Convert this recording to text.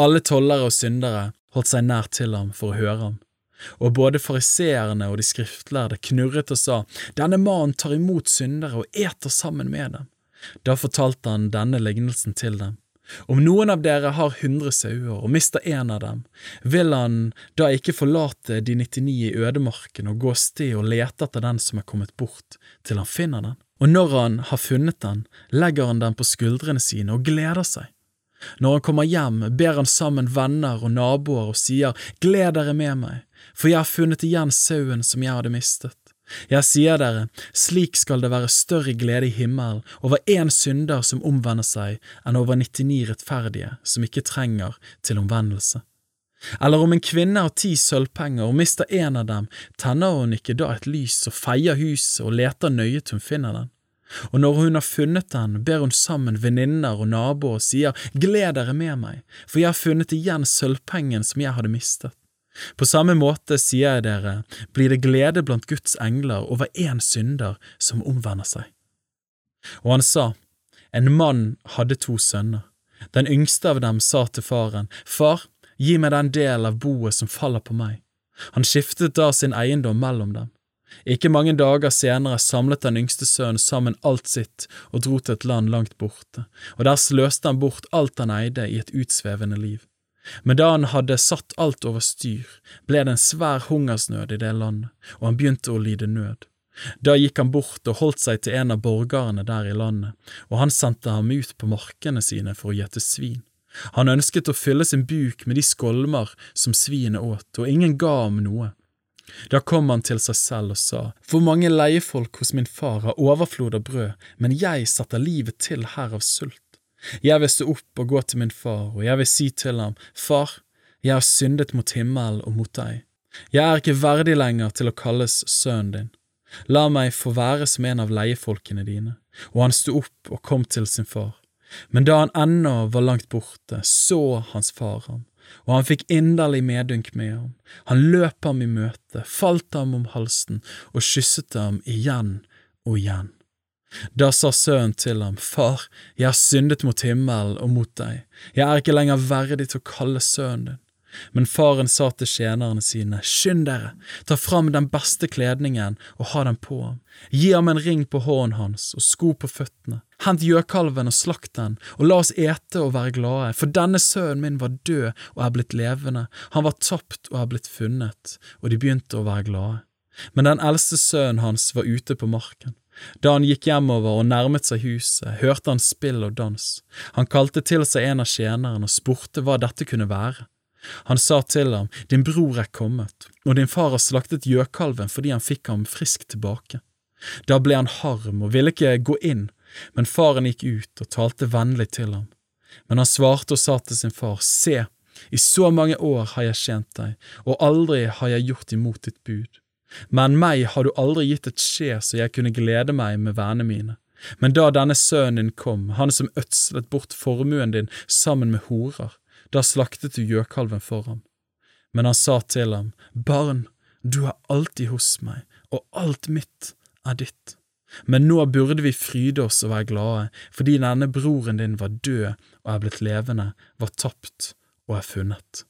Alle tollere og syndere holdt seg nær til ham for å høre ham. Og både fariseerne og de skriftlærde knurret og sa, Denne mannen tar imot syndere og eter sammen med dem. Da fortalte han denne lignelsen til dem. Om noen av dere har hundre sauer og mister en av dem, vil han da ikke forlate de 99 i ødemarken og gå sted og lete etter den som er kommet bort, til han finner den? Og når han har funnet den, legger han den på skuldrene sine og gleder seg. Når han kommer hjem, ber han sammen venner og naboer og sier, Gled dere med meg, for jeg har funnet igjen sauen som jeg hadde mistet. Jeg sier dere, slik skal det være større glede i himmelen over én synder som omvender seg, enn over 99 rettferdige som ikke trenger til omvendelse. Eller om en kvinne har ti sølvpenger og mister en av dem, tenner hun ikke da et lys og feier huset og leter nøye til hun finner den? Og når hun har funnet den, ber hun sammen venninner og naboer og sier, Gled dere med meg, for jeg har funnet igjen sølvpengen som jeg hadde mistet. På samme måte sier jeg dere, blir det glede blant Guds engler over én synder som omvender seg. Og han sa, En mann hadde to sønner. Den yngste av dem sa til faren, Far, gi meg den del av boet som faller på meg. Han skiftet da sin eiendom mellom dem. Ikke mange dager senere samlet den yngste sønnen sammen alt sitt og dro til et land langt borte, og der sløste han bort alt han eide i et utsvevende liv. Men da han hadde satt alt over styr, ble det en svær hungersnød i det landet, og han begynte å lide nød. Da gikk han bort og holdt seg til en av borgerne der i landet, og han sendte ham ut på markene sine for å gjete svin. Han ønsket å fylle sin buk med de skolmer som svinet åt, og ingen ga ham noe. Da kom han til seg selv og sa, For mange leiefolk hos min far har overflod av brød, men jeg setter livet til her av sult. Jeg vil stå opp og gå til min far, og jeg vil si til ham, Far, jeg har syndet mot himmelen og mot deg. Jeg er ikke verdig lenger til å kalles sønnen din. La meg få være som en av leiefolkene dine. Og han sto opp og kom til sin far. Men da han ennå var langt borte, så hans far ham og han fikk inderlig medynk med ham. Han løp ham i møte, falt ham om halsen og kysset ham igjen og igjen. Da sa sønnen til ham, Far, jeg har syndet mot himmelen og mot deg, jeg er ikke lenger verdig til å kalle sønnen din. Men faren sa til tjenerne sine, Skynd dere, ta fram den beste kledningen og ha den på ham, gi ham en ring på hånden hans og sko på føttene, hent gjøkalven og slakt den, og la oss ete og være glade, for denne sønnen min var død og er blitt levende, han var tapt og er blitt funnet, og de begynte å være glade. Men den eldste sønnen hans var ute på marken. Da han gikk hjemover og nærmet seg huset, hørte han spill og dans. Han kalte til seg en av tjenerne og spurte hva dette kunne være. Han sa til ham, Din bror er kommet, og din far har slaktet gjøkalven fordi han fikk ham frisk tilbake. Da ble han harm og ville ikke gå inn, men faren gikk ut og talte vennlig til ham. Men han svarte og sa til sin far, Se, i så mange år har jeg tjent deg, og aldri har jeg gjort imot ditt bud. Men meg har du aldri gitt et skje så jeg kunne glede meg med vennene mine. Men da denne sønnen din kom, han som ødslet bort formuen din sammen med horer, da slaktet du gjøkalven for ham. Men han sa til ham, Barn, du er alltid hos meg, og alt mitt er ditt. Men nå burde vi fryde oss og være glade, fordi denne broren din var død og er blitt levende, var tapt og er funnet.